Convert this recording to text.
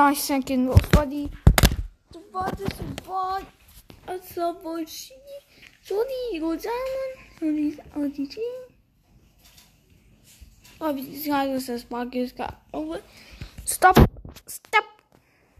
Nice second. Wat buddy. die? Wat is wat? Het boy. wat Sorry, Rosanne. Sorry, auditie. Oh, die is graag dus dat smaak Stop.